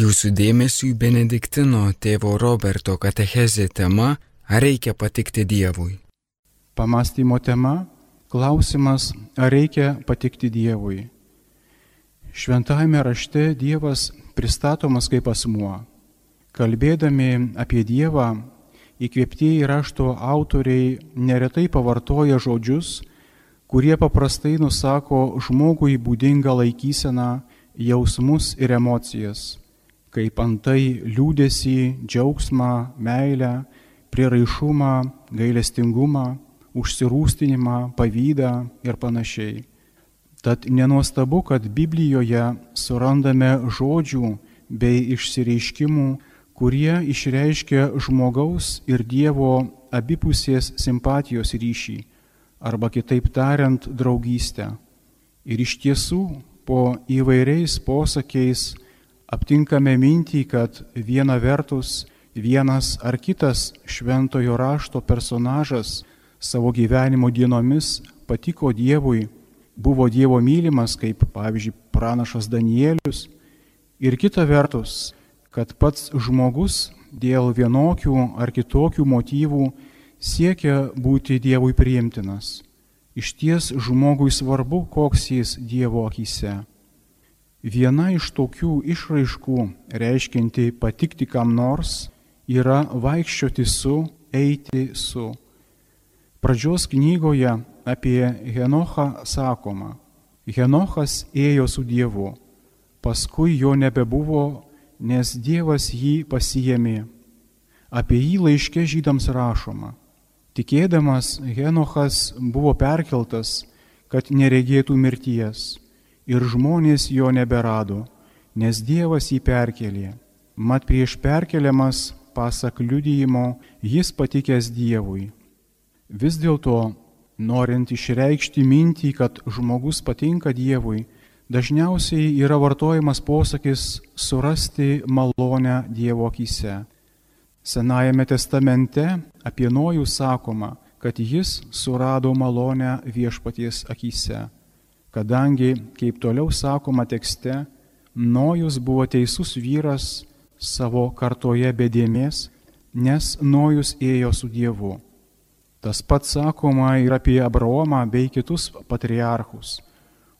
Jūsų dėmesiui Benediktino tėvo Roberto katechezė tema Ar reikia patikti Dievui? Pamastymo tema - klausimas, ar reikia patikti Dievui. Šventajame rašte Dievas pristatomas kaip asmuo. Kalbėdami apie Dievą, įkvėptieji rašto autoriai neretai pavartoja žodžius, kurie paprastai nusako žmogui būdingą laikyseną, jausmus ir emocijas, kaip antai liūdėsi, džiaugsmą, meilę, priraišumą, gailestingumą, užsirūstinimą, pavydą ir panašiai. Tad nenuostabu, kad Biblijoje surandame žodžių bei išsireiškimų, kurie išreiškia žmogaus ir Dievo abipusės simpatijos ryšį, arba kitaip tariant, draugystę. Ir iš tiesų, po įvairiais posakiais aptinkame mintį, kad viena vertus vienas ar kitas šventojo rašto personažas savo gyvenimo dienomis patiko Dievui, buvo Dievo mylimas, kaip pavyzdžiui pranašas Danielius, ir kita vertus, kad pats žmogus dėl vienokių ar kitokių motyvų siekia būti Dievui priimtinas. Iš ties žmogui svarbu, koks jis Dievo akise. Viena iš tokių išraiškų, reiškinti patikti kam nors, yra vaikščioti su, eiti su. Pradžios knygoje apie Henochą sakoma, Henochas ėjo su Dievu, paskui jo nebebuvo, nes Dievas jį pasijėmė. Apie jį laiškė žydams rašoma. Tikėdamas Henochas buvo perkeltas, kad neregėtų mirties, ir žmonės jo neberado, nes Dievas jį perkelė. Mat prieš perkeliamas pasak liudyjimo, jis patikęs Dievui. Vis dėlto, norint išreikšti mintį, kad žmogus patinka Dievui, dažniausiai yra vartojamas posakis surasti malonę Dievo akise. Senajame testamente apie Nojų sakoma, kad jis surado malonę viešpaties akise, kadangi, kaip toliau sakoma tekste, Nojus buvo teisus vyras, savo kartoje bedėmės, nes Nojus ėjo su Dievu. Tas pats sakoma ir apie Abraomą bei kitus patriarchus,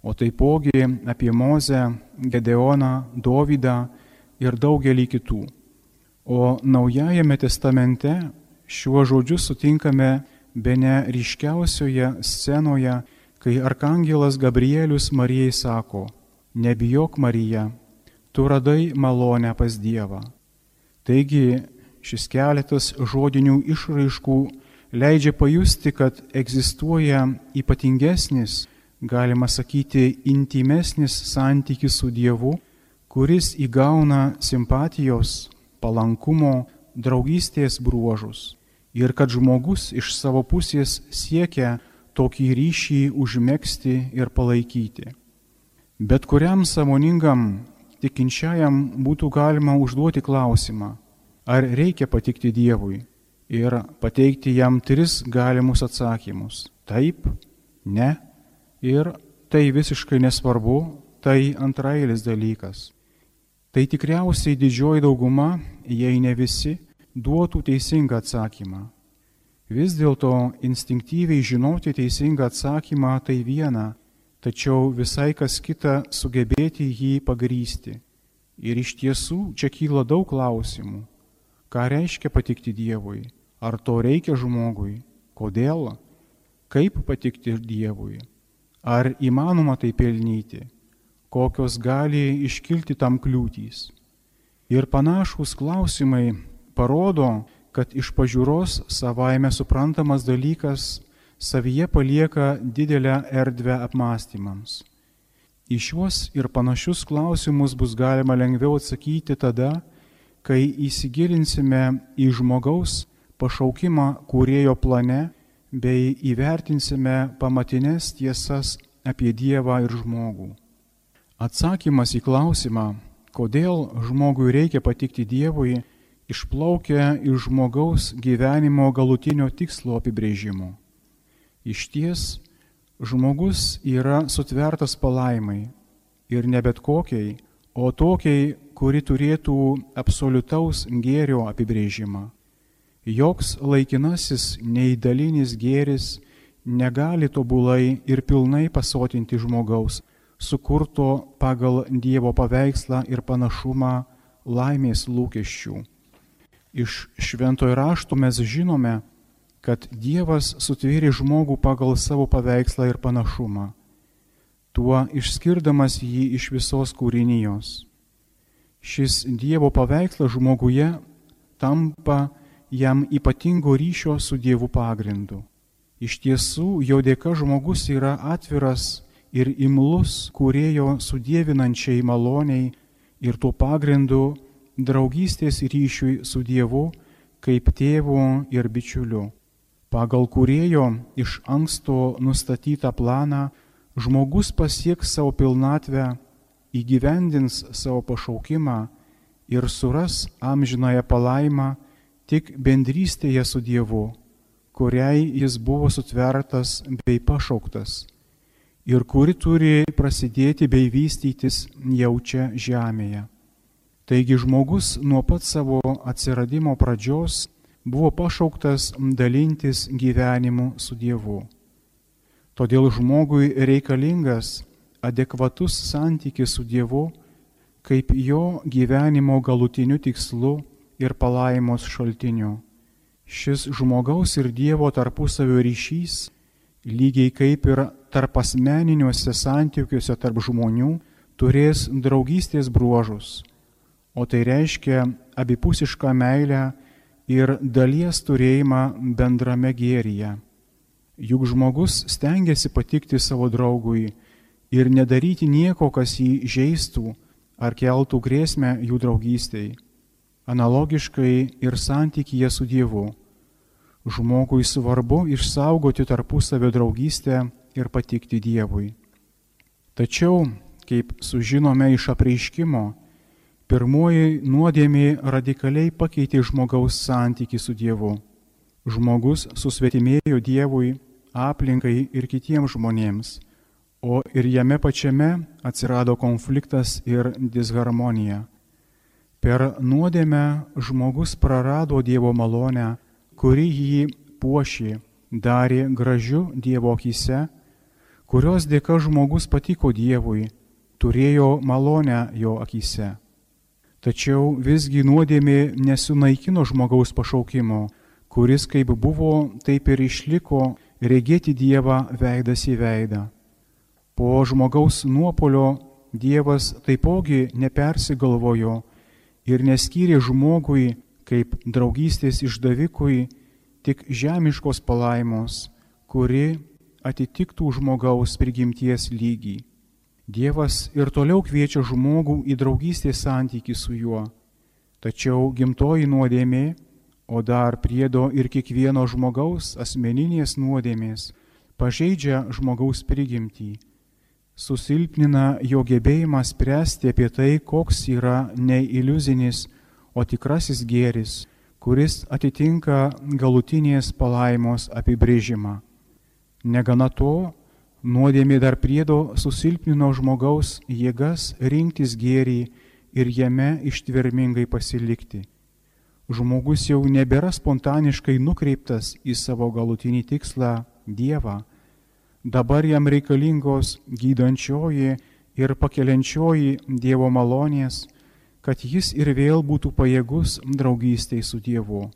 o taipogi apie Mozę, Gedeoną, Dovydą ir daugelį kitų. O Naujajame testamente šiuo žodžiu sutinkame be ne ryškiausioje scenoje, kai arkangelas Gabrielius Marijai sako, nebijok Marija, tu radai malonę pas Dievą. Taigi šis keletas žodinių išraiškų leidžia pajusti, kad egzistuoja ypatingesnis, galima sakyti, intimesnis santykis su Dievu, kuris įgauna simpatijos, palankumo, draugystės bruožus. Ir kad žmogus iš savo pusės siekia tokį ryšį užmėgsti ir palaikyti. Bet kuriam samoningam tikinčiajam būtų galima užduoti klausimą, ar reikia patikti Dievui ir pateikti jam tris galimus atsakymus - taip, ne ir tai visiškai nesvarbu, tai antrailis dalykas. Tai tikriausiai didžioji dauguma, jei ne visi, duotų teisingą atsakymą. Vis dėlto instinktyviai žinoti teisingą atsakymą tai viena, tačiau visai kas kita sugebėti jį pagrysti. Ir iš tiesų čia kyla daug klausimų. Ką reiškia patikti Dievui? Ar to reikia žmogui? Kodėl? Kaip patikti Dievui? Ar įmanoma tai pelnyti? Kokios gali iškilti tam kliūtys? Ir panašus klausimai parodo, kad iš pažiūros savaime suprantamas dalykas savyje palieka didelę erdvę apmąstymams. Į šiuos ir panašius klausimus bus galima lengviau atsakyti tada, kai įsigilinsime į žmogaus pašaukimą kūrėjo plane bei įvertinsime pamatinės tiesas apie Dievą ir žmogų. Atsakymas į klausimą, kodėl žmogui reikia patikti Dievui, išplaukia iš žmogaus gyvenimo galutinio tikslo apibrėžimo. Iš ties, žmogus yra sutvertas palaimai ir ne bet kokiai, o tokiai, kuri turėtų absoliutaus gėrio apibrėžimą. Joks laikinasis neįdalinis gėris negali tobulai ir pilnai pasotinti žmogaus, sukurto pagal Dievo paveikslą ir panašumą laimės lūkesčių. Iš šventojo rašto mes žinome, kad Dievas sutvėrė žmogų pagal savo paveikslą ir panašumą, tuo išskirdamas jį iš visos kūrinijos. Šis Dievo paveikslas žmoguje tampa jam ypatingo ryšio su Dievu pagrindu. Iš tiesų, jo dėka žmogus yra atviras ir imlus kurėjo sudėvinančiai maloniai ir tuo pagrindu draugystės ryšiui su Dievu kaip tėvu ir bičiuliu. Pagal kurėjo iš anksto nustatytą planą žmogus pasieks savo pilnatvę, įgyvendins savo pašaukimą ir suras amžinąją palaimą tik bendrystėje su Dievu kuriai jis buvo sutvertas bei pašauktas ir kuri turi prasidėti bei vystytis jau čia žemėje. Taigi žmogus nuo pat savo atsiradimo pradžios buvo pašauktas dalintis gyvenimu su Dievu. Todėl žmogui reikalingas adekvatus santykis su Dievu kaip jo gyvenimo galutiniu tikslu ir palaimos šaltiniu. Šis žmogaus ir Dievo tarpusavio ryšys, lygiai kaip ir tarp asmeniniuose santykiuose tarp žmonių, turės draugystės bruožus, o tai reiškia abipusišką meilę ir dalies turėjimą bendrame gėryje. Juk žmogus stengiasi patikti savo draugui ir nedaryti nieko, kas jį žaistų ar keltų grėsmę jų draugystėj. Analogiškai ir santykyje su Dievu žmogui svarbu išsaugoti tarpusavio draugystę ir patikti Dievui. Tačiau, kaip sužinome iš apreiškimo, pirmoji nuodėmė radikaliai pakeitė žmogaus santyki su Dievu. Žmogus susvetimėjo Dievui, aplinkai ir kitiems žmonėms, o ir jame pačiame atsirado konfliktas ir disharmonija. Per nuodėmę žmogus prarado Dievo malonę, kuri jį puošė, darė gražiu Dievo akise, kurios dėka žmogus patiko Dievui, turėjo malonę jo akise. Tačiau visgi nuodėmė nesunaikino žmogaus pašaukimo, kuris kaip buvo, taip ir išliko regėti Dievą veidas į veidą. Po žmogaus nuopolio Dievas taipogi nepersigalvojo ir neskyrė žmogui kaip draugystės išdavikui tik žemiškos palaimos, kuri atitiktų žmogaus prigimties lygį. Dievas ir toliau kviečia žmogų į draugystės santyki su juo, tačiau gimtoji nuodėmė, o dar priedo ir kiekvieno žmogaus asmeninės nuodėmės, pažeidžia žmogaus prigimtį, susilpnina jo gebėjimą spręsti apie tai, koks yra ne iliuzinis, o tikrasis gėris, kuris atitinka galutinės palaimos apibrėžimą. Negana to, nuodėmė dar priedo susilpnino žmogaus jėgas rinktis gėrį ir jame ištvermingai pasilikti. Žmogus jau nebėra spontaniškai nukreiptas į savo galutinį tikslą Dievą. Dabar jam reikalingos gydančioji ir pakeliančioji Dievo malonės, kad jis ir vėl būtų pajėgus draugystėj su Dievu.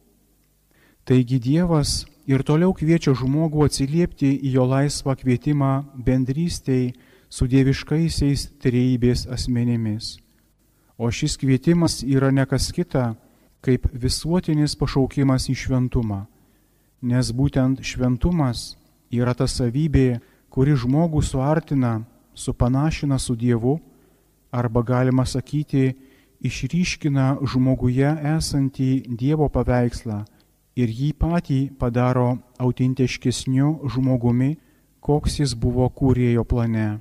Taigi Dievas ir toliau kviečia žmogų atsiliepti į jo laisvą kvietimą bendrystėj su dieviškaisiais trejybės asmenimis. O šis kvietimas yra nekas kita, kaip visuotinis pašaukimas į šventumą, nes būtent šventumas yra ta savybė, kuri žmogų suartina, supanašina su Dievu, arba galima sakyti, išryškina žmoguje esantį Dievo paveikslą ir jį patį padaro autentiškesniu žmogumi, koks jis buvo kūrėjo plane.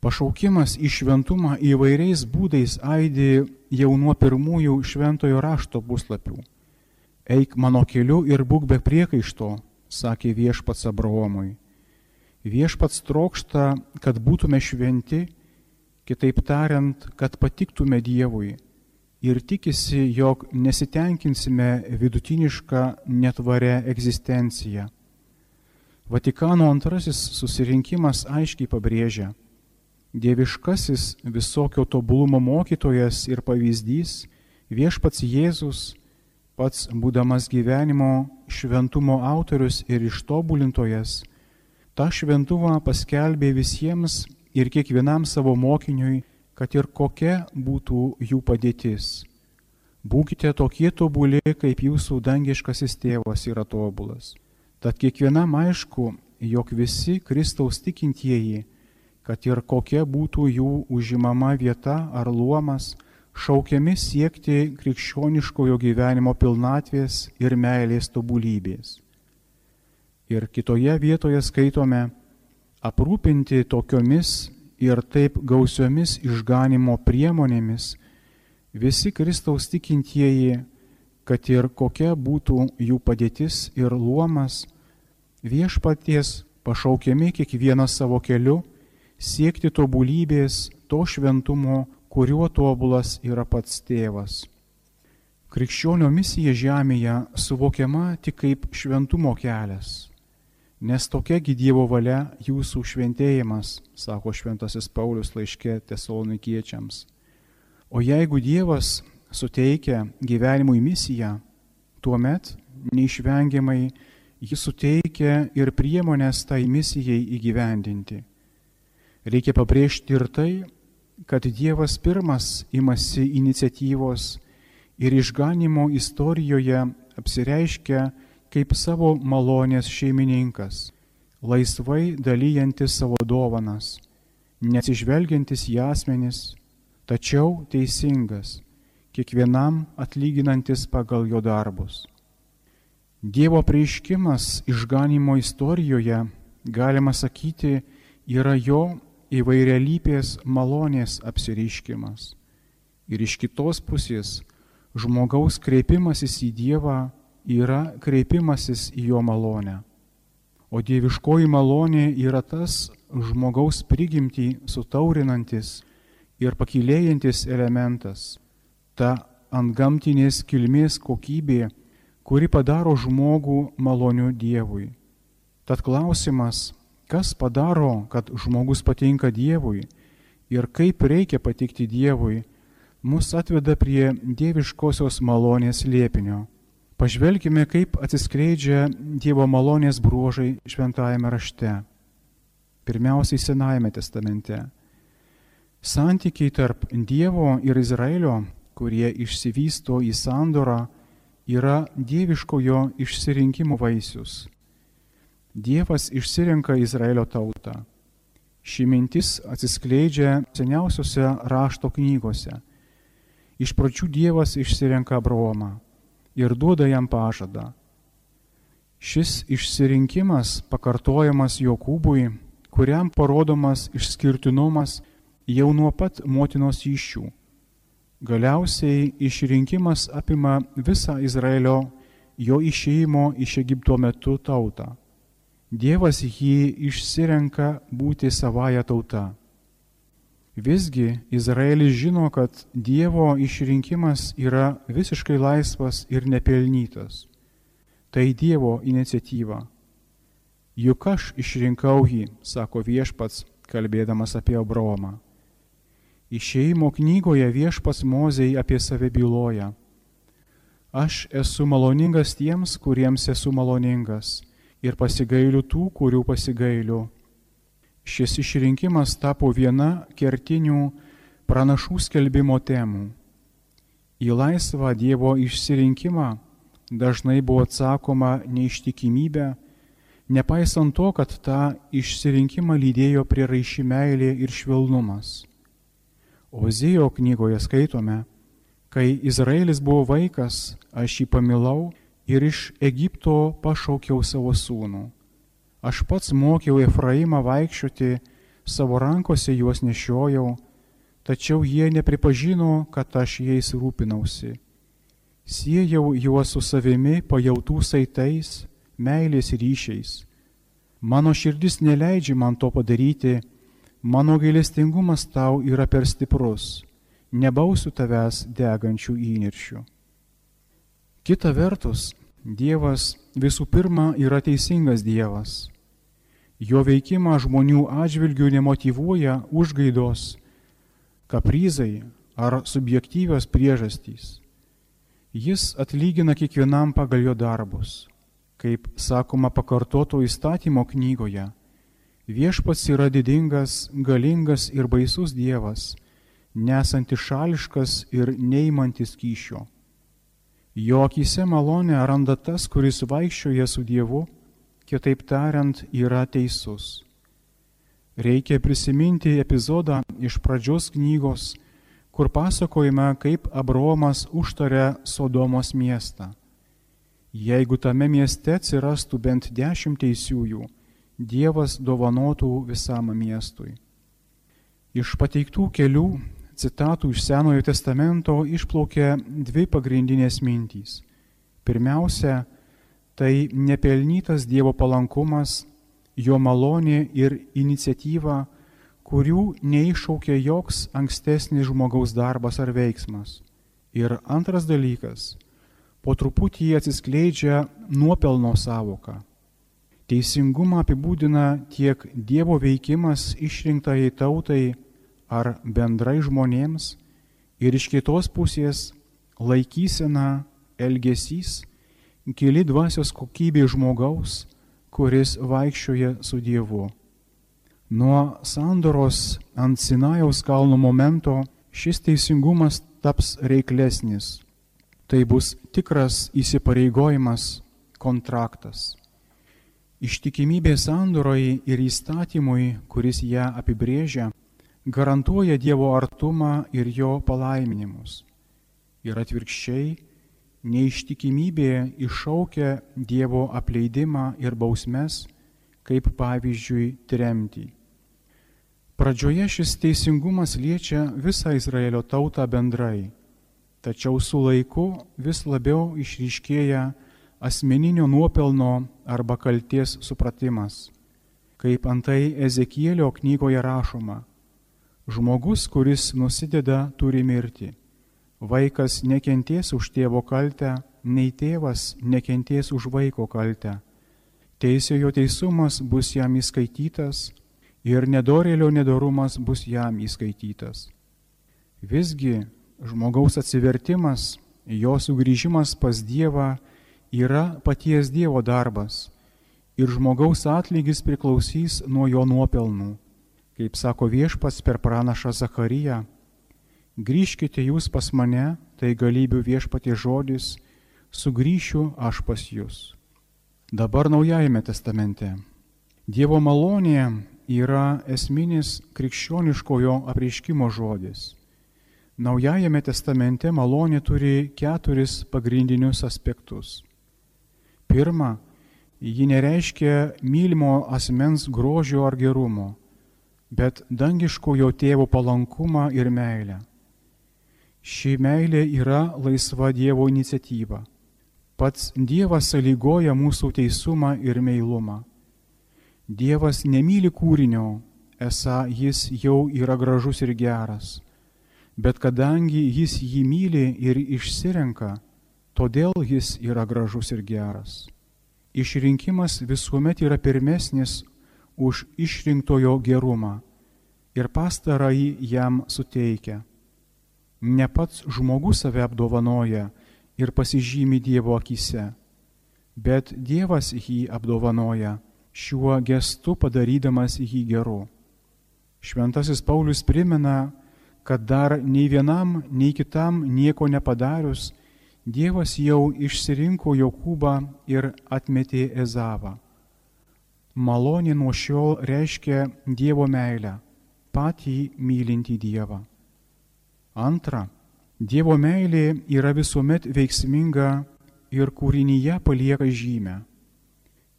Pašaukimas į šventumą įvairiais būdais aidi jau nuo pirmųjų šventojo rašto puslapių. Eik mano keliu ir būk be priekaišto, sakė viešpats Abraomui. Viešpats trokšta, kad būtume šventi kitaip tariant, kad patiktume Dievui ir tikisi, jog nesitenkinsime vidutinišką netvarę egzistenciją. Vatikano antrasis susirinkimas aiškiai pabrėžia, dieviškasis visokio tobulumo mokytojas ir pavyzdys viešpats Jėzus, pats būdamas gyvenimo šventumo autorius ir ištobulintojas, tą šventumą paskelbė visiems ir kiekvienam savo mokiniui, kad ir kokia būtų jų padėtis. Būkite tokie tobuli, kaip jūsų dangiškasis tėvas yra tobulas. Tad kiekvienam aišku, jog visi Kristaus tikintieji, kad ir kokia būtų jų užimama vieta ar luomas, šaukiami siekti krikščioniškojo gyvenimo pilnatvės ir meilės tobulybės. Ir kitoje vietoje skaitome, aprūpinti tokiomis ir taip gausiomis išganimo priemonėmis visi Kristaus tikintieji, kad ir kokia būtų jų padėtis ir luomas, viešpaties pašaukiami kiekvieną savo keliu siekti tobulybės to šventumo, kuriuo tobulas yra pats tėvas. Krikščionio misija žemėje suvokiama tik kaip šventumo kelias Nes tokiagi Dievo valia jūsų šventėjimas, sako šventasis Paulius laiškė tesalonikiečiams. O jeigu Dievas suteikia gyvenimui misiją, tuomet neišvengiamai jis suteikia ir priemonės tai misijai įgyvendinti. Reikia pabrėžti ir tai, kad Dievas pirmas imasi iniciatyvos ir išganimo istorijoje apsireiškia kaip savo malonės šeimininkas, laisvai dalyjantis savo dovanas, neatsižvelgiantis į asmenis, tačiau teisingas, kiekvienam atlyginantis pagal jo darbus. Dievo prieiškimas išganimo istorijoje, galima sakyti, yra jo įvairialypės malonės apsireiškimas. Ir iš kitos pusės žmogaus kreipimasis į Dievą yra kreipimasis į jo malonę. O dieviškoji malonė yra tas žmogaus prigimtį sutaurinantis ir pakilėjantis elementas, ta antgamtinės kilmės kokybė, kuri padaro žmogų maloniu Dievui. Tad klausimas, kas padaro, kad žmogus patinka Dievui ir kaip reikia patikti Dievui, mus atveda prie dieviškosios malonės liepinio Pažvelkime, kaip atsiskleidžia Dievo malonės bruožai šventajame rašte. Pirmiausiai Senajame testamente. Santykiai tarp Dievo ir Izraelio, kurie išsivysto į sandorą, yra dieviškojo išsirinkimo vaisius. Dievas išsirenka Izraelio tautą. Ši mintis atsiskleidžia seniausiose rašto knygose. Iš pradžių Dievas išsirenka Abraomą ir duoda jam pažadą. Šis išsirinkimas pakartojamas Jokūbui, kuriam parodomas išskirtinumas jau nuo pat motinos iššių. Galiausiai išrinkimas apima visą Izraelio jo išėjimo iš Egipto metu tautą. Dievas jį išsirenka būti savoje tauta. Visgi Izraelis žino, kad Dievo išrinkimas yra visiškai laisvas ir nepelnytas. Tai Dievo iniciatyva. Juk aš išrinkau jį, sako viešpats, kalbėdamas apie Abraomą. Išėjimo knygoje viešpats Mozei apie save byloja. Aš esu maloningas tiems, kuriems esu maloningas, ir pasigailiu tų, kurių pasigailiu Šis išrinkimas tapo viena kertinių pranašų skelbimo temų. Į laisvą Dievo išsirinkimą dažnai buvo atsakoma neištikimybė, nepaisant to, kad tą išsirinkimą lydėjo prieraiši meilė ir švelnumas. Ozijo knygoje skaitome, kai Izraelis buvo vaikas, aš jį pamilau ir iš Egipto pašaukiau savo sūnų. Aš pats mokiau Efraimą vaikščioti, savo rankose juos nešiojau, tačiau jie nepripažino, kad aš jais rūpinausi. Siejau juos su savimi pajautų saitais, meilės ryšiais. Mano širdis neleidžia man to padaryti, mano gailestingumas tau yra per stiprus, nebausiu tavęs degančių įniršių. Kita vertus, Dievas visų pirma yra teisingas Dievas. Jo veikimą žmonių atžvilgių nemotivuoja užgaidos, kaprizai ar subjektyvios priežastys. Jis atlygina kiekvienam pagal jo darbus. Kaip sakoma pakartoto įstatymo knygoje, viešpats yra didingas, galingas ir baisus Dievas, nesantis šališkas ir neįmantis kyšio. Jo akise malonę randa tas, kuris vaikščioja su Dievu, kitaip tariant, yra teisus. Reikia prisiminti epizodą iš pradžios knygos, kur pasakojame, kaip Abromas užtarė Sodomos miestą. Jeigu tame mieste atsirastų bent dešimt teisiųjų, Dievas dovanotų visam miestui. Iš pateiktų kelių citatų iš Senojo testamento išplaukė dvi pagrindinės mintys. Pirmiausia, tai nepelnytas Dievo palankumas, jo malonė ir iniciatyva, kurių neiššaukė joks ankstesnis žmogaus darbas ar veiksmas. Ir antras dalykas, po truputį atsiskleidžia nuopelno savoka. Teisingumą apibūdina tiek Dievo veikimas išrinktai tautai ar bendrai žmonėms, ir iš kitos pusės laikysena, elgesys, gili dvasios kokybė žmogaus, kuris vaikščioja su Dievu. Nuo sandoros ant Sinajaus kalno momento šis teisingumas taps reiklesnis. Tai bus tikras įsipareigojimas, kontraktas. Ištikimybė sandoroj ir įstatymui, kuris ją apibrėžia, garantuoja Dievo artumą ir jo palaiminimus. Ir atvirkščiai, neištikimybė iššaukia Dievo apleidimą ir bausmes, kaip pavyzdžiui tremtį. Pradžioje šis teisingumas liečia visą Izraelio tautą bendrai, tačiau su laiku vis labiau išryškėja asmeninio nuopelno arba kalties supratimas, kaip antai Ezekielio knygoje rašoma. Žmogus, kuris nusideda, turi mirti. Vaikas nekentės už tėvo kaltę, nei tėvas nekentės už vaiko kaltę. Teisėjo teisumas bus jam įskaitytas, ir nedorėlio nedorumas bus jam įskaitytas. Visgi žmogaus atsivertimas, jo sugrįžimas pas Dievą yra paties Dievo darbas ir žmogaus atlygis priklausys nuo jo nuopelnų. Kaip sako viešpas per pranašą Zachariją, grįžkite jūs pas mane, tai galybių viešpatie žodis, sugrįšiu aš pas jūs. Dabar Naujajame testamente. Dievo malonė yra esminis krikščioniškojo apreiškimo žodis. Naujajame testamente malonė turi keturis pagrindinius aspektus. Pirma, ji nereiškia mylimo asmens grožio ar gerumo, bet dangiškojo tėvo palankumą ir meilę. Ši meilė yra laisva Dievo iniciatyva. Pats Dievas sąlygoja mūsų teisumą ir meilumą. Dievas nemyli kūrinio, esą jis jau yra gražus ir geras, bet kadangi jis jį myli ir išsirenka, todėl jis yra gražus ir geras. Išrinkimas visuomet yra pirmesnis už išrinktojo gerumą ir pastarąjį jam suteikia. Ne pats žmogus save apdovanoja ir pasižymi Dievo akise, bet Dievas jį apdovanoja šiuo gestu padarydamas jį geru. Šventasis Paulius primena, kad dar nei vienam, nei kitam nieko nepadarius, Dievas jau išsirinko Jokūbą ir atmetė Ezavą. Malonė nuo šiol reiškia Dievo meilę, patį mylintį Dievą. Antra, Dievo meilė yra visuomet veiksminga ir kūrinyje palieka žymę.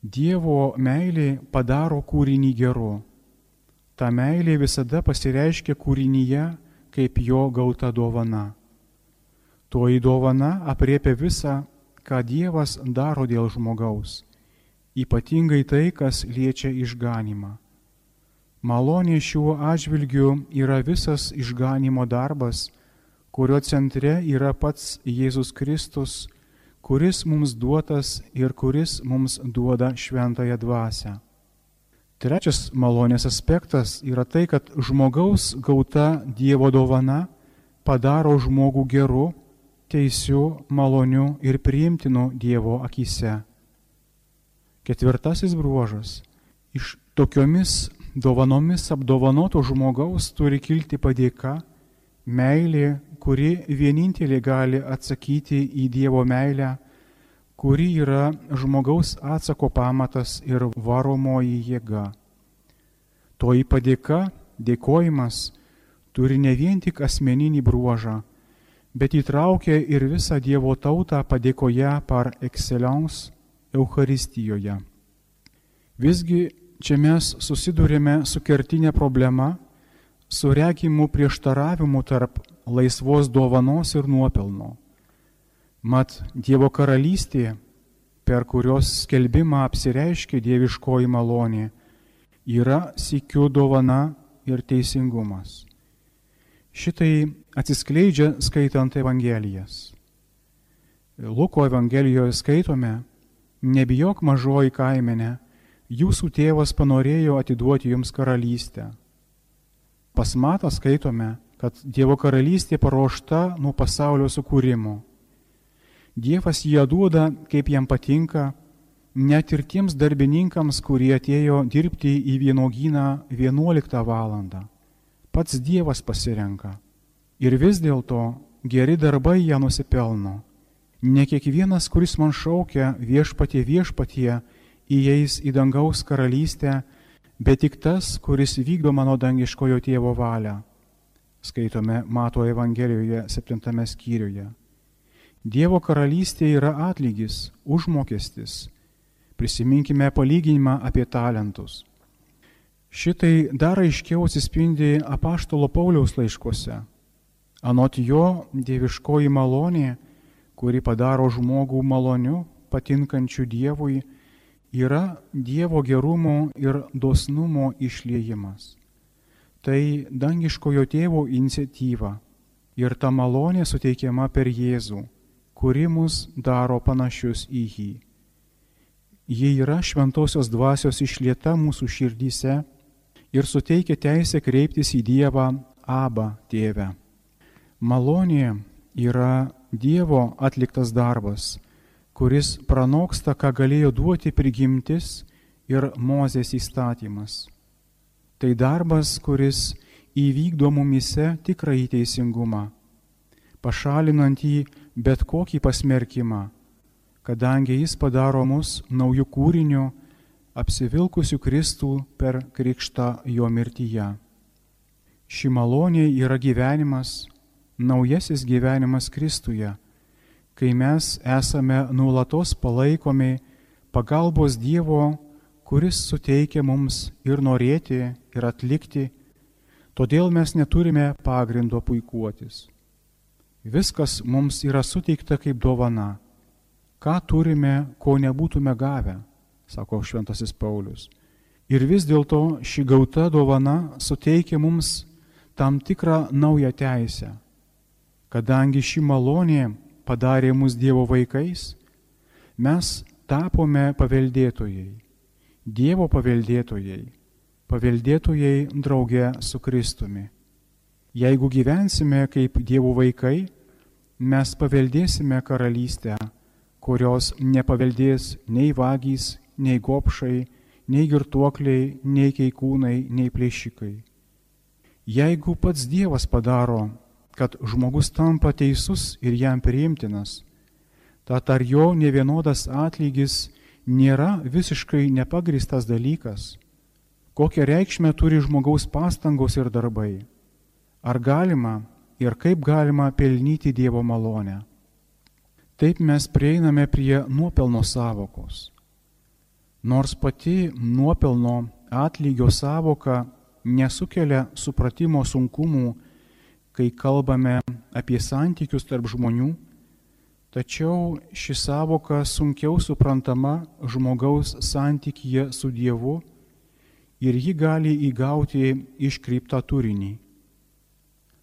Dievo meilė padaro kūrinį geru. Ta meilė visada pasireiškia kūrinyje kaip jo gauta dovana. Toji dovana apriepia visą, ką Dievas daro dėl žmogaus, ypatingai tai, kas liečia išganimą. Malonė šiuo atžvilgiu yra visas išganimo darbas, kurio centre yra pats Jėzus Kristus, kuris mums duotas ir kuris mums duoda šventąją dvasę. Trečias malonės aspektas yra tai, kad žmogaus gauta Dievo dovana padaro žmogų geru, teisiu, maloniu ir priimtinu Dievo akise. Ketvirtasis bruožas. Iš tokiomis dovanomis apdovanoto žmogaus turi kilti padėka, meilė, kuri vienintelė gali atsakyti į Dievo meilę, kuri yra žmogaus atsako pamatas ir varomoji jėga. Toji padėka, dėkojimas turi ne vien tik asmeninį bruožą, bet įtraukia ir visą Dievo tautą padėkoje par excellence Eucharistijoje. Visgi Čia mes susidurėme su kertinė problema, su regimu prieštaravimu tarp laisvos dovanos ir nuopelno. Mat Dievo karalystė, per kurios skelbimą apsireiškia dieviškoji malonė, yra sikiu dovana ir teisingumas. Šitai atsiskleidžia skaitant Evangelijas. Luko Evangelijoje skaitome, nebijok mažoji kaimenė, jūsų tėvas panorėjo atiduoti jums karalystę. Pas matą skaitome, kad Dievo karalystė paruošta nuo pasaulio sukūrimo. Dievas ją duoda, kaip jam patinka, net ir tiems darbininkams, kurie atėjo dirbti į vienogyną 11 valandą. Pats Dievas pasirenka. Ir vis dėlto geri darbai ją nusipelno. Ne kiekvienas, kuris man šaukia viešpatie viešpatie, įeis į dangaus karalystę, bet tik tas, kuris vykdo mano dangiškojo tėvo valią. Skaitome Mato Evangelijoje 7 skyriuje. Dievo karalystė yra atlygis, užmokestis. Prisiminkime palyginimą apie talentus. Šitai dar aiškiau atsispindi apaštalo Pauliaus laiškuose. Anot jo dieviškoji malonė, kuri padaro žmogų maloniu, patinkančiu Dievui, yra Dievo gerumo ir dosnumo išliejimas. Tai dangiškojo tėvo iniciatyva ir ta malonė suteikiama per Jėzų, kuri mus daro panašius į jį. Ji yra šventosios dvasios išlieta mūsų širdyse ir suteikia teisę kreiptis į Dievą Abba tėvę. Malonė yra Dievo atliktas darbas kuris pranoksta, ką galėjo duoti prigimtis ir Mozės įstatymas. Tai darbas, kuris įvykdo mumise tikrąjį teisingumą, pašalinant jį bet kokį pasmerkimą, kadangi jis padaro mus naujų kūrinių, apsivilkusių Kristų per krikštą jo mirtyje. Ši malonė yra gyvenimas, naujasis gyvenimas Kristuje kai mes esame nuolatos palaikomi pagalbos Dievo, kuris suteikia mums ir norėti, ir atlikti, todėl mes neturime pagrindo puikuotis. Viskas mums yra suteikta kaip dovana. Ką turime, ko nebūtume gavę, sako Šventasis Paulius. Ir vis dėlto ši gauta dovana suteikia mums tam tikrą naują teisę, kadangi ši malonė padarė mus Dievo vaikais, mes tapome paveldėtojai, Dievo paveldėtojai, paveldėtojai drauge su Kristumi. Jeigu gyvensime kaip Dievo vaikai, mes paveldėsime karalystę, kurios nepaveldės nei vagys, nei gopšai, nei girtuokliai, nei keikūnai, nei plėšikai. Jeigu pats Dievas padaro kad žmogus tampa teisus ir jam priimtinas, tad ar jo nevienodas atlygis nėra visiškai nepagristas dalykas? Kokią reikšmę turi žmogaus pastangos ir darbai? Ar galima ir kaip galima pelnyti Dievo malonę? Taip mes prieiname prie nuopelno savokos. Nors pati nuopelno atlygio savoka nesukelia supratimo sunkumų, kai kalbame apie santykius tarp žmonių, tačiau ši savoka sunkiau suprantama žmogaus santykyje su Dievu, ir ji gali įgauti iškreiptą turinį.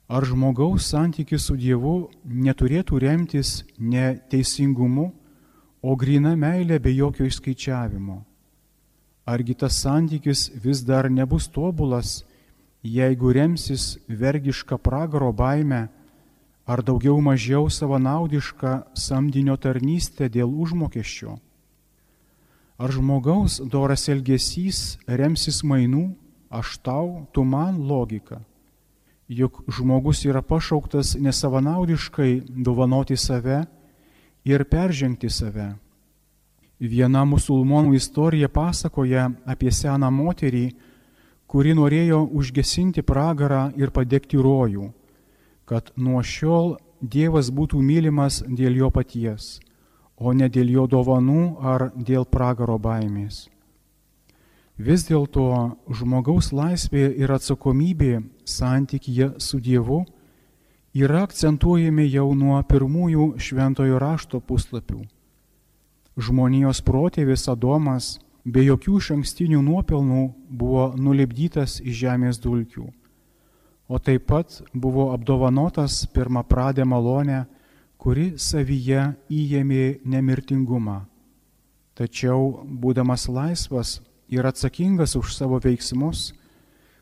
Ar žmogaus santykis su Dievu neturėtų remtis ne teisingumu, o grina meilė be jokio išskaičiavimo? Argi tas santykis vis dar nebus tobulas, jeigu remsis vergišką pragaro baimę ar daugiau mažiau savanaudišką samdinio tarnystę dėl užmokesčio? Ar žmogaus doras elgesys remsis mainų, aš tau, tu man logika? juk žmogus yra pašauktas nesavanaudiškai dovanoti save ir peržengti save. Viena musulmonų istorija pasakoja apie seną moterį, kuri norėjo užgesinti pragarą ir padegti rojų, kad nuo šiol Dievas būtų mylimas dėl jo paties, o ne dėl jo dovanų ar dėl pragaro baimės. Vis dėlto žmogaus laisvė ir atsakomybė santykyje su Dievu yra akcentuojami jau nuo pirmųjų šventojo rašto puslapių. Žmonijos protėvis Adomas be jokių šankstinių nuopelnų buvo nulipdytas iš žemės dulkių, o taip pat buvo apdovanotas pirmą pradę malonę, kuri savyje įėmė nemirtingumą. Tačiau, būdamas laisvas, ir atsakingas už savo veiksmus,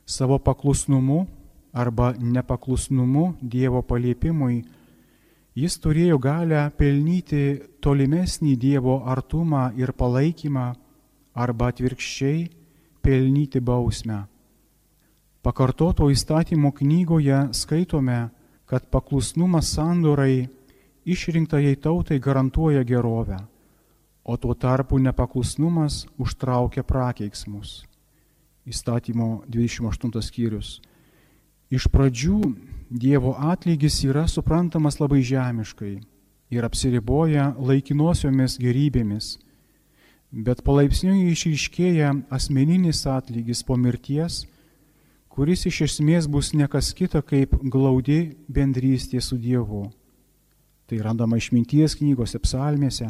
savo paklusnumu arba nepaklusnumu Dievo paliepimui, jis turėjo galę pelnyti tolimesnį Dievo artumą ir palaikymą arba atvirkščiai pelnyti bausmę. Pakartoto įstatymo knygoje skaitome, kad paklusnumas sandorai išrinktajai tautai garantuoja gerovę o tuo tarpu nepaklusnumas užtraukia prakeiksmus. Įstatymo 28 skyrius. Iš pradžių Dievo atlygis yra suprantamas labai žemiškai ir apsiriboja laikinosiomis gerybėmis, bet palaipsniui išryškėja asmeninis atlygis po mirties, kuris iš esmės bus nekas kita kaip glaudi bendrystė su Dievu. Tai randama išminties knygose, psalmėse.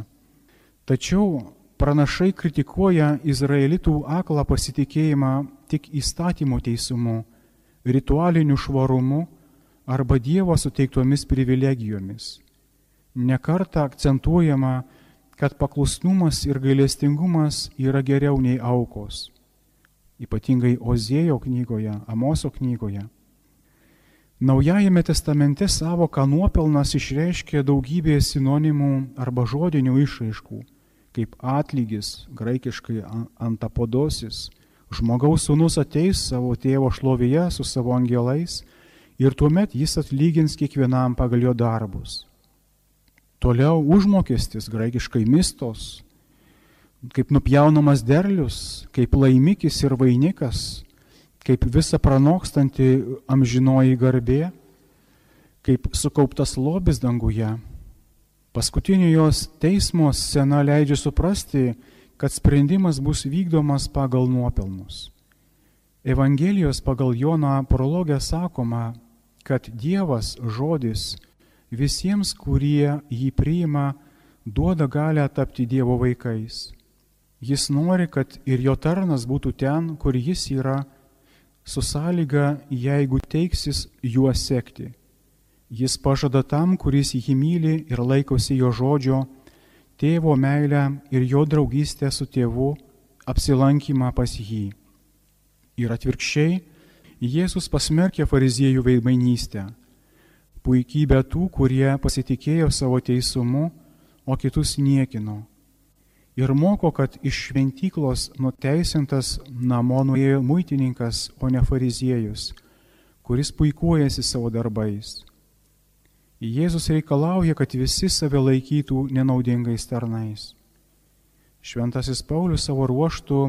Tačiau pranašai kritikuoja izraelitų aklą pasitikėjimą tik įstatymo teisumu, ritualiniu švarumu arba Dievo suteiktomis privilegijomis. Nekarta akcentuojama, kad paklusnumas ir gailestingumas yra geriau nei aukos. Ypatingai Ozėjo knygoje, Amoso knygoje. Naujajame testamente savoką nuopelnas išreiškia daugybė sinonimų arba žodinių išraiškų kaip atlygis, graikiškai antapodosis. Žmogaus sūnus ateis savo tėvo šlovėje su savo angelais ir tuomet jis atlygins kiekvienam pagal jo darbus. Toliau užmokestis, graikiškai mistos, kaip nupjaunamas derlius, kaip laimikis ir vainikas, kaip visa pranokstanti amžinoji garbė, kaip sukauptas lobis danguje Paskutinio jos teismo scena leidžia suprasti, kad sprendimas bus vykdomas pagal nuopelnus. Evangelijos pagal Joną prologę sakoma, kad Dievas žodis visiems, kurie jį priima, duoda galę tapti Dievo vaikais. Jis nori, kad ir jo tarnas būtų ten, kur jis yra, su sąlyga, jeigu teiksis juo sekti. Jis pažada tam, kuris jį myli ir laikosi jo žodžio, tėvo meilę ir jo draugystę su tėvu, apsilankymą pas jį. Ir atvirkščiai, Jėzus pasmerkė fariziejų veidmainystę, puikybę tų, kurie pasitikėjo savo teisumu, o kitus niekino. Ir moko, kad iš šventyklos nuteisintas namo nuėjo muitininkas, o ne fariziejus, kuris puikuojasi savo darbais. Jėzus reikalauja, kad visi save laikytų nenaudingais tarnais. Šventasis Paulius savo ruoštų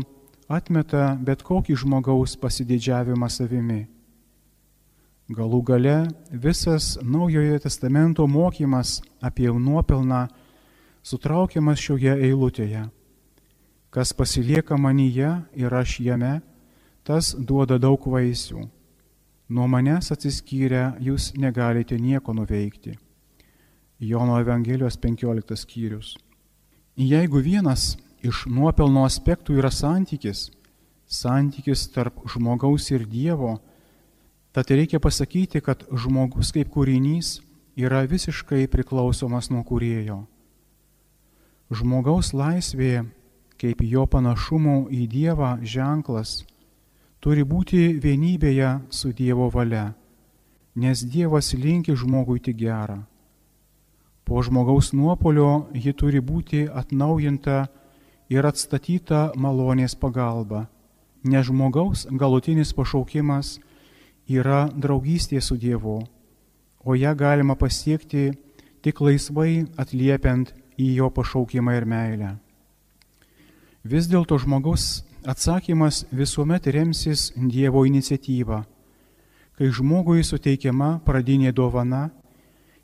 atmeta bet kokį žmogaus pasididžiavimą savimi. Galų gale visas Naujojo testamento mokymas apie nuopelną sutraukiamas šioje eilutėje. Kas pasilieka manyje ir aš jame, tas duoda daug vaisių Nuo manęs atsiskyrę jūs negalite nieko nuveikti. Jono Evangelijos 15 skyrius. Jeigu vienas iš nuopelno aspektų yra santykis, santykis tarp žmogaus ir Dievo, tad reikia pasakyti, kad žmogus kaip kūrinys yra visiškai priklausomas nuo kūrėjo. Žmogaus laisvė, kaip jo panašumo į Dievą ženklas, turi būti vienybėje su Dievo valia, nes Dievas linki žmogui tik gerą. Po žmogaus nuopolio ji turi būti atnaujinta ir atstatyta malonės pagalba, nes žmogaus galutinis pašaukimas yra draugystė su Dievu, o ją galima pasiekti tik laisvai atliepiant į jo pašaukimą ir meilę. Vis dėlto žmogaus atsakymas visuomet remsis Dievo iniciatyva, kai žmogui suteikiama pradinė dovana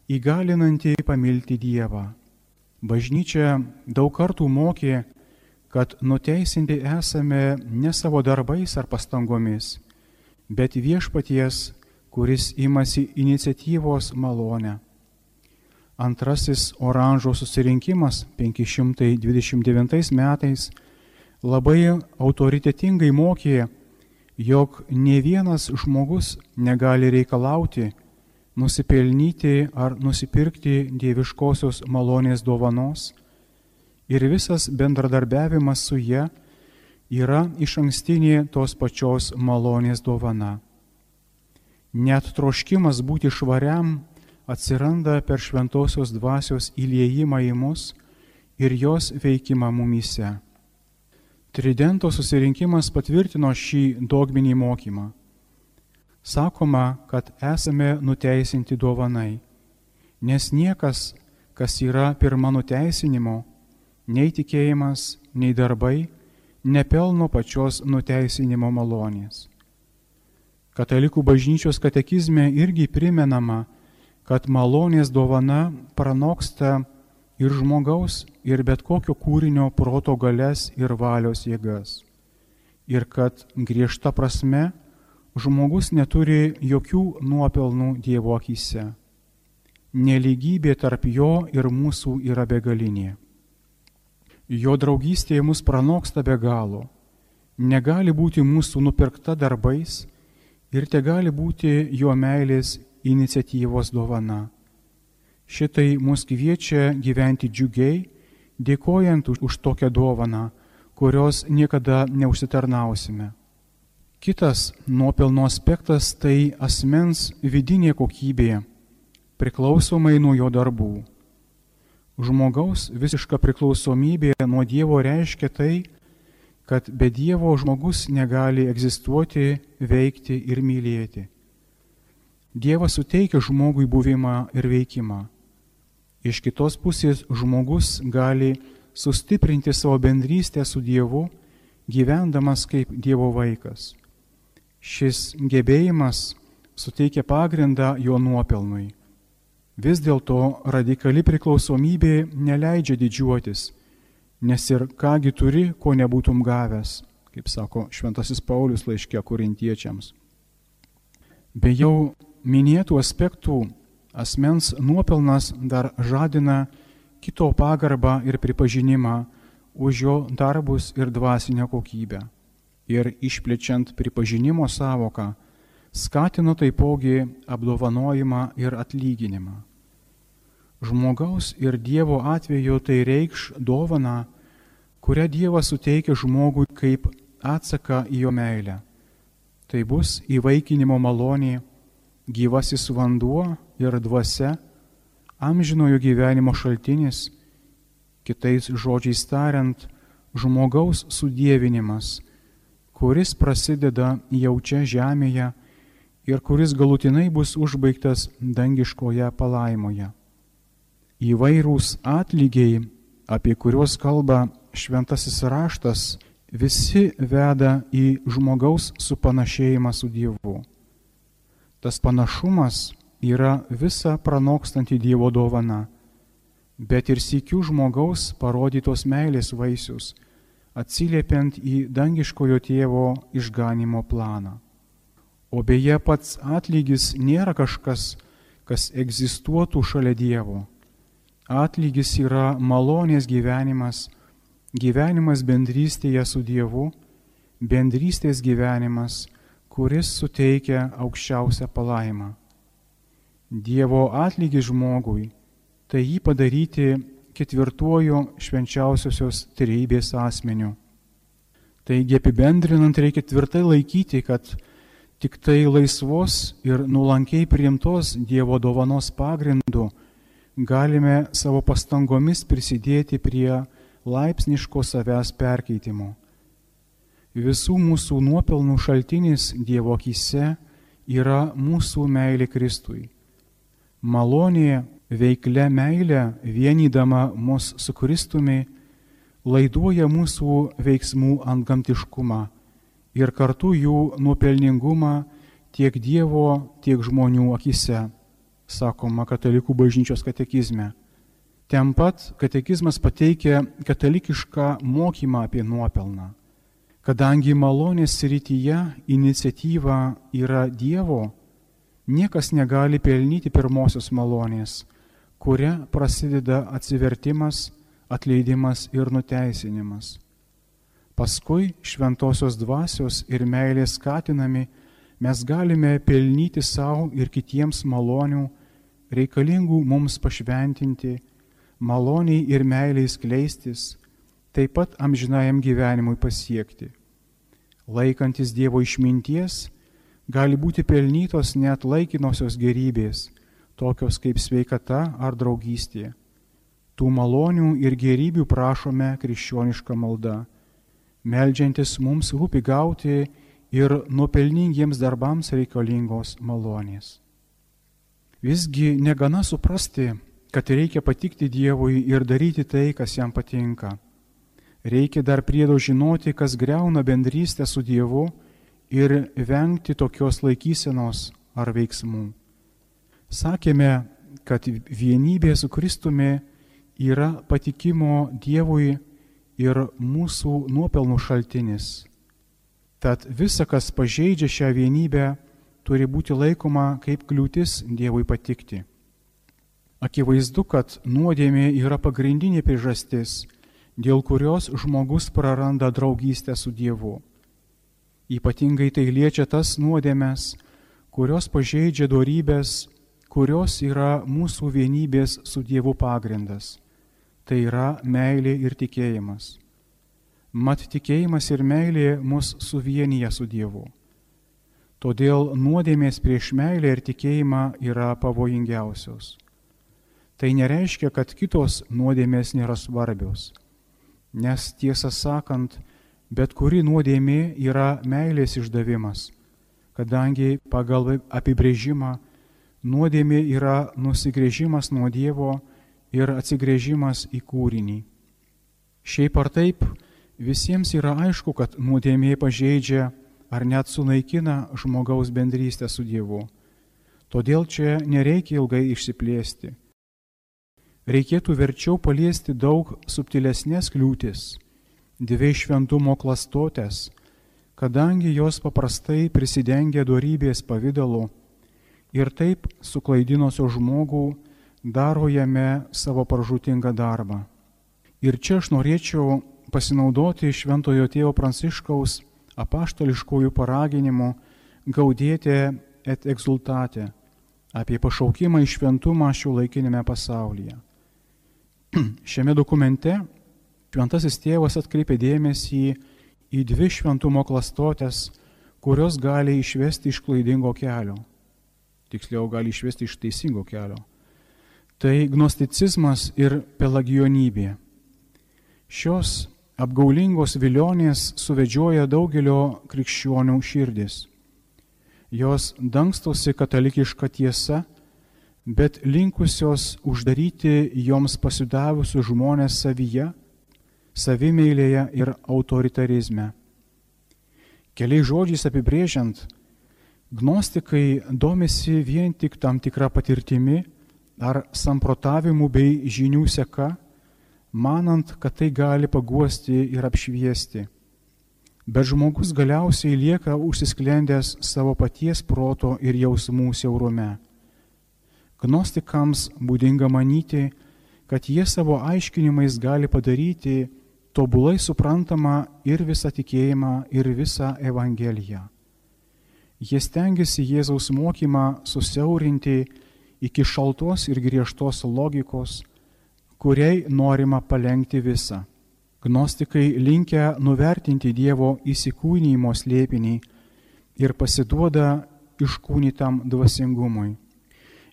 įgalinanti pamilti Dievą. Bažnyčia daug kartų mokė, kad nuteisinti esame ne savo darbais ar pastangomis, bet viešpaties, kuris imasi iniciatyvos malonę. Antrasis oranžo susirinkimas 529 metais labai autoritetingai mokė, jog ne vienas žmogus negali reikalauti, nusipelnyti ar nusipirkti dieviškosios malonės dovanos ir visas bendradarbiavimas su ja yra iš ankstinė tos pačios malonės dovana. Net troškimas būti švariam atsiranda per šventosios dvasios įliejimą į mus ir jos veikimą mumyse. Tridento susirinkimas patvirtino šį dogminį mokymą sakoma, kad esame nuteisinti dovanai, nes niekas, kas yra pirma nuteisinimo, nei tikėjimas, nei darbai, nepelno pačios nuteisinimo malonės. Katalikų bažnyčios katekizme irgi primenama, kad malonės dovana pranoksta ir žmogaus, ir bet kokio kūrinio proto galės ir valios jėgas. Ir kad griežta prasme žmogus neturi jokių nuopelnų Dievo akise. Neligybė tarp jo ir mūsų yra begalinė. Jo draugystė mus pranoksta be galo. Negali būti mūsų nupirkta darbais ir te gali būti jo meilės iniciatyvos dovana. Šitai mus kviečia gyventi džiugiai, dėkojant už tokią dovaną, kurios niekada neužsitarnausime. Kitas nuopelno aspektas tai asmens vidinė kokybė, priklausomai nuo jo darbų. Žmogaus visiška priklausomybė nuo Dievo reiškia tai, kad be Dievo žmogus negali egzistuoti, veikti ir mylėti. Dievas suteikia žmogui buvimą ir veikimą. Iš kitos pusės žmogus gali sustiprinti savo bendrystę su Dievu, gyvendamas kaip Dievo vaikas. Šis gebėjimas suteikia pagrindą jo nuopelnui. Vis dėlto radikali priklausomybė neleidžia didžiuotis, nes ir kągi turi, ko nebūtum gavęs, kaip sako Šventasis Paulius laiškė korintiečiams. Be jau minėtų aspektų asmens nuopelnas dar žadina kito pagarbą ir pripažinimą už jo darbus ir dvasinę kokybę ir išplečiant pripažinimo savoką, skatino taipogi apdovanojimą ir atlyginimą. Žmogaus ir Dievo atveju tai reikš dovana, kurią Dievas suteikia žmogui kaip atsaką į jo meilę. Tai bus įvaikinimo malonė, gyvasis vanduo ir dvasia, amžinojo gyvenimo šaltinis, kitais žodžiais tariant, žmogaus sudėvinimas kuris prasideda jau čia žemėje ir kuris galutinai bus užbaigtas dangiškoje palaimoje. Įvairūs atlygiai, apie kuriuos kalba šventasis raštas, visi veda į žmogaus supanašėjimą su Dievu. Tas panašumas yra visa pranokstanti Dievo dovana, bet ir sėkių žmogaus parodytos meilės vaisius atsiliepiant į dangiškojo tėvo išganimo planą. O beje, pats atlygis nėra kažkas, kas egzistuotų šalia Dievo. Atlygis yra malonės gyvenimas, gyvenimas bendrystėje su Dievu, bendrystės gyvenimas, kuris suteikia aukščiausią palaimą. Dievo atlygis žmogui - tai jį padaryti ketvirtuoju švenčiausiosios trybės asmeniu. Taigi apibendrinant reikia tvirtai laikyti, kad tik tai laisvos ir nulankiai priimtos Dievo dovanos pagrindu galime savo pastangomis prisidėti prie laipsniško savęs perkeitimo. Visų mūsų nuopelnų šaltinis Dievo akise yra mūsų meilė Kristui. Malonė, veiklia meilė, vienydama mus su Kristumi, laiduoja mūsų veiksmų antgamtiškumą ir kartu jų nuopelningumą tiek Dievo, tiek žmonių akise sakoma katalikų bažnyčios katekizme. Ten pat katekizmas pateikia katalikišką mokymą apie nuopelną. Kadangi malonės srityje iniciatyva yra Dievo, niekas negali pelnyti pirmosios malonės, kuria prasideda atsivertimas, atleidimas ir nuteisinimas. Paskui šventosios dvasios ir meilės skatinami mes galime pelnyti savo ir kitiems malonių reikalingų mums pašventinti, maloniai ir meiliai skleistis, taip pat amžinajam gyvenimui pasiekti. Laikantis Dievo išminties, gali būti pelnytos net laikinosios gerybės, tokios kaip sveikata ar draugystė. Tų malonių ir gerybių prašome krikščionišką maldą, melžiantis mums rūpi gauti ir nuopelningiems darbams reikalingos malonės. Visgi negana suprasti, kad reikia patikti Dievui ir daryti tai, kas jam patinka. Reikia dar priedo žinoti, kas greuna bendrystę su Dievu ir vengti tokios laikysenos ar veiksmų. Sakėme, kad vienybė su Kristumi yra patikimo Dievui ir mūsų nuopelnų šaltinis. Tad visa, kas pažeidžia šią vienybę, turi būti laikoma kaip kliūtis Dievui patikti. Akivaizdu, kad nuodėmė yra pagrindinė priežastis, dėl kurios žmogus praranda draugystę su Dievu. Ypatingai tai liečia tas nuodėmės, kurios pažeidžia darybės, kurios yra mūsų vienybės su Dievu pagrindas. Tai yra meilė ir tikėjimas. Mat tikėjimas ir meilė mus suvienyje su Dievu. Todėl nuodėmės prieš meilę ir tikėjimą yra pavojingiausios. Tai nereiškia, kad kitos nuodėmės nėra svarbios. Nes tiesą sakant, bet kuri nuodėmė yra meilės išdavimas, kadangi pagal apibrėžimą nuodėmė yra nusigrėžimas nuo Dievo ir atsigrėžimas į kūrinį. Šiaip ar taip, visiems yra aišku, kad nuodėmė pažeidžia ar net sunaikina žmogaus bendrystę su Dievu. Todėl čia nereikia ilgai išsiplėsti. Reikėtų verčiau paliesti daug subtilesnės kliūtis, dvi šventumo klastotės, kadangi jos paprastai prisidengia darybės pavydalu ir taip suklaidinusio žmogų daro jame savo pražutingą darbą. Ir čia aš norėčiau pasinaudoti Šventojo tėvo Pranciškaus apaštališkųjų paraginimų gaudėti et exultate apie pašaukimą į šventumą šių laikinėme pasaulyje. Šiame dokumente šventasis tėvas atkreipė dėmesį į dvi šventumo klastotės, kurios gali išvesti iš klaidingo kelio. Tiksliau, gali išvesti iš teisingo kelio. Tai gnosticizmas ir pelagionybė. Šios apgaulingos vilionės suvedžioja daugelio krikščionių širdis. Jos dangstosi katalikiška tiesa, bet linkusios uždaryti joms pasidavusius žmonės savyje, savimeilėje ir autoritarizme. Keliais žodžiais apibrėžiant, gnostikai domisi vien tik tam tikrą patirtimi ar samprotavimu bei žinių seka, manant, kad tai gali paguosti ir apšviesti. Bet žmogus galiausiai lieka užsisklendęs savo paties proto ir jausmų siaurume. Gnostikams būdinga manyti, kad jie savo aiškinimais gali padaryti tobulai suprantama ir visą tikėjimą, ir visą Evangeliją. Jie stengiasi Jėzaus mokymą susiaurinti iki šaltos ir griežtos logikos, kuriai norima palengti visą. Gnostikai linkę nuvertinti Dievo įsikūnymo slėpinį ir pasiduoda iškūnytam dvasingumui.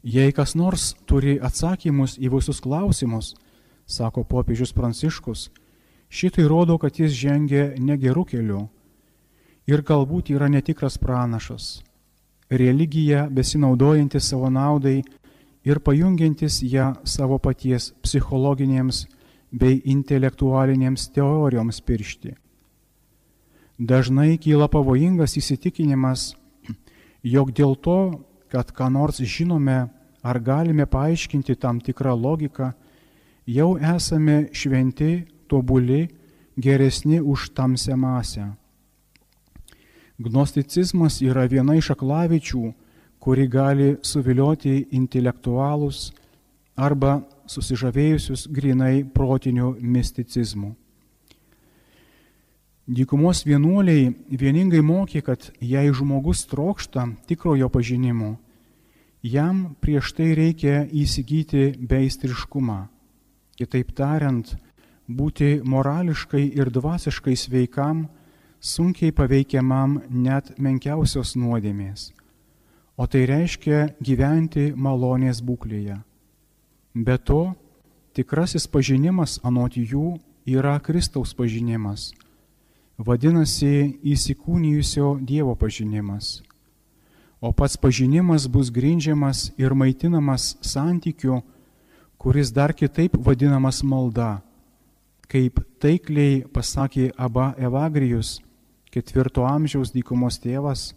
Jei kas nors turi atsakymus į visus klausimus, sako popiežius Pranciškus, šitai rodo, kad jis žengia negerų kelių ir galbūt yra netikras pranašas. Religija besinaudojanti savo naudai ir pajungiantis ją savo paties psichologinėms bei intelektualinėms teorijoms piršti. Dažnai kyla pavojingas įsitikinimas, jog dėl to, kad ką nors žinome ar galime paaiškinti tam tikrą logiką, jau esame šventi, tobuli, geresni už tamsią masę. Gnosticizmas yra viena iš aklavičių, kuri gali suvilioti intelektualus arba susižavėjusius grinai protiniu misticizmu. Dykumos vienuoliai vieningai mokė, kad jei žmogus trokšta tikrojo pažinimo, jam prieš tai reikia įsigyti beistriškumą. Kitaip tariant, būti morališkai ir dvasiškai sveikam, sunkiai paveikiamam net menkiausios nuodėmės o tai reiškia gyventi malonės būklėje. Be to, tikrasis pažinimas anot jų yra Kristaus pažinimas, vadinasi įsikūnijusio Dievo pažinimas. O pats pažinimas bus grindžiamas ir maitinamas santykiu, kuris dar kitaip vadinamas malda, kaip taikliai pasakė Aba Evagrijus, ketvirto amžiaus dykumos tėvas,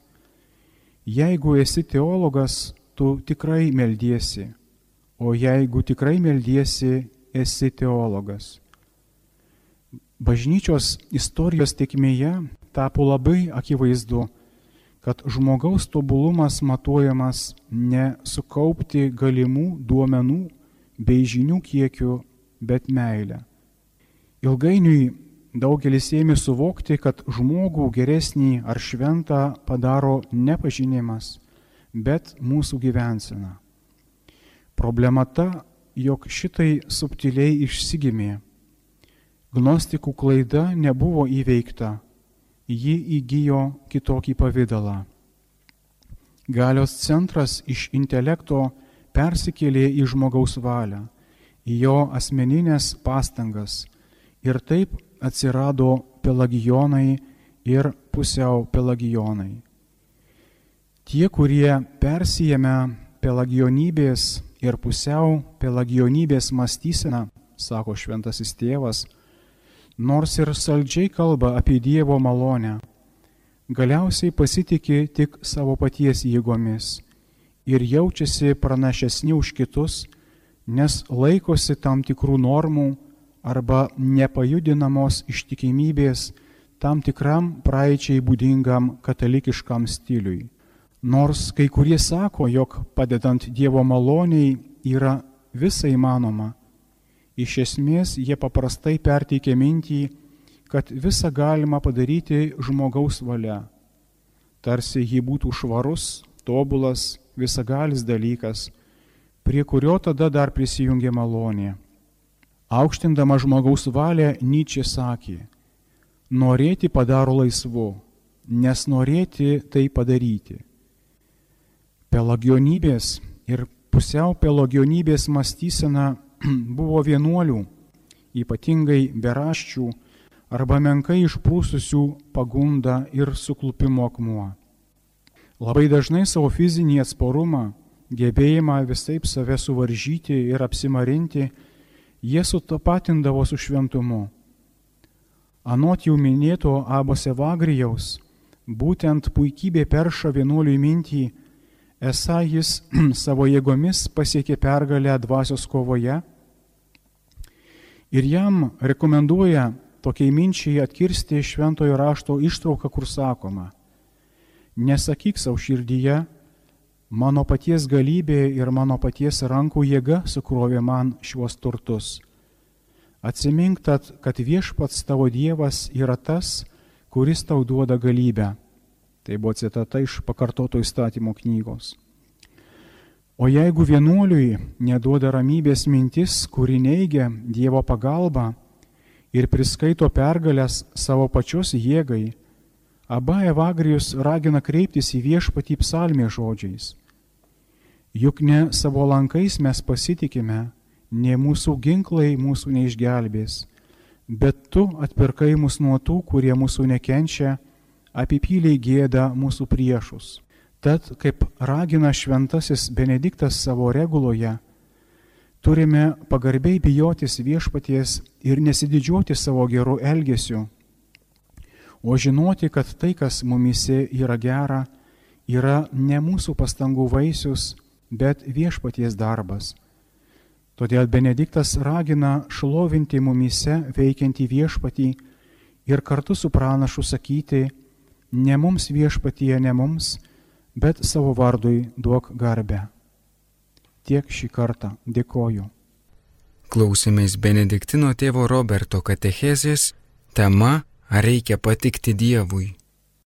Jeigu esi teologas, tu tikrai meldiesi, o jeigu tikrai meldiesi, esi teologas. Bažnyčios istorijos tekmėje tapo labai akivaizdu, kad žmogaus tobulumas matuojamas ne sukaupti galimų duomenų bei žinių kiekiu, bet meilę. Ilgainiui daugelis ėmė suvokti, kad žmogų geresnį ar šventą padaro ne pažinimas, bet mūsų gyvensena. Problema ta, jog šitai subtiliai išsigimė. Gnostikų klaida nebuvo įveikta, ji įgyjo kitokį pavydalą. Galios centras iš intelekto persikėlė į žmogaus valią, į jo asmeninės pastangas ir taip atsirado pelagijonai ir pusiau pelagijonai. Tie, kurie persijėmė pelagijonybės ir pusiau pelagijonybės mąstyseną, sako šventasis tėvas, nors ir saldžiai kalba apie Dievo malonę, galiausiai pasitikė tik savo paties jėgomis ir jaučiasi pranašesni už kitus, nes laikosi tam tikrų normų arba nepajudinamos ištikimybės tam tikram praeičiai būdingam katalikiškam stiliui. Nors kai kurie sako, jog padedant Dievo maloniai yra visa įmanoma, iš esmės jie paprastai perteikia mintį, kad visą galima padaryti žmogaus valia. Tarsi jį būtų švarus, tobulas, visagalis dalykas, prie kurio tada dar prisijungia malonė. Aukštindama žmogaus valią, Nyčia sakė, norėti padaro laisvu, nes norėti tai padaryti. Pelagionybės ir pusiau pelagionybės mąstysena buvo vienuolių, ypatingai beraščių arba menkai išprūsusių pagunda ir suklupimo akmuo. Labai dažnai savo fizinį atsparumą, gebėjimą visai save suvaržyti ir apsimarinti, jie sutapatindavo su šventumu. Anot jau minėto Abos Evagrijaus, būtent puikybė perša vienuoliui mintį, esą jis savo jėgomis pasiekė pergalę dvasios kovoje ir jam rekomenduoja tokiai minčiai atkirsti šventojo rašto ištrauką, kur sakoma, nesakyk savo širdyje, Mano paties galybė ir mano paties rankų jėga sukrovė man šiuos turtus. Atsimink tad, kad viešpats tavo Dievas yra tas, kuris tau duoda galybę. Tai buvo citata iš pakartoto įstatymo knygos. O jeigu vienuoliui neduoda ramybės mintis, kuri neigia Dievo pagalbą ir priskaito pergalės savo pačios jėgai, Aba Evagrijus ragina kreiptis į viešpatį psalmė žodžiais. Juk ne savo lankais mes pasitikime, ne mūsų ginklai mūsų neišgelbės, bet tu atpirkai mus nuo tų, kurie mūsų nekenčia, apipyliai gėda mūsų priešus. Tad, kaip ragina šventasis Benediktas savo reguloje, turime pagarbiai bijotis viešpaties ir nesididžiuoti savo gerų elgesių, o žinoti, kad tai, kas mumise yra gera, yra ne mūsų pastangų vaisius, bet viešpaties darbas. Todėl Benediktas ragina šlovinti mumise veikiantį viešpatį ir kartu su pranašu sakyti, ne mums viešpatyje, ne mums, bet savo vardui duok garbę. Tiek šį kartą dėkoju. Klausimais Benediktino tėvo Roberto katechezės tema Ar reikia patikti Dievui?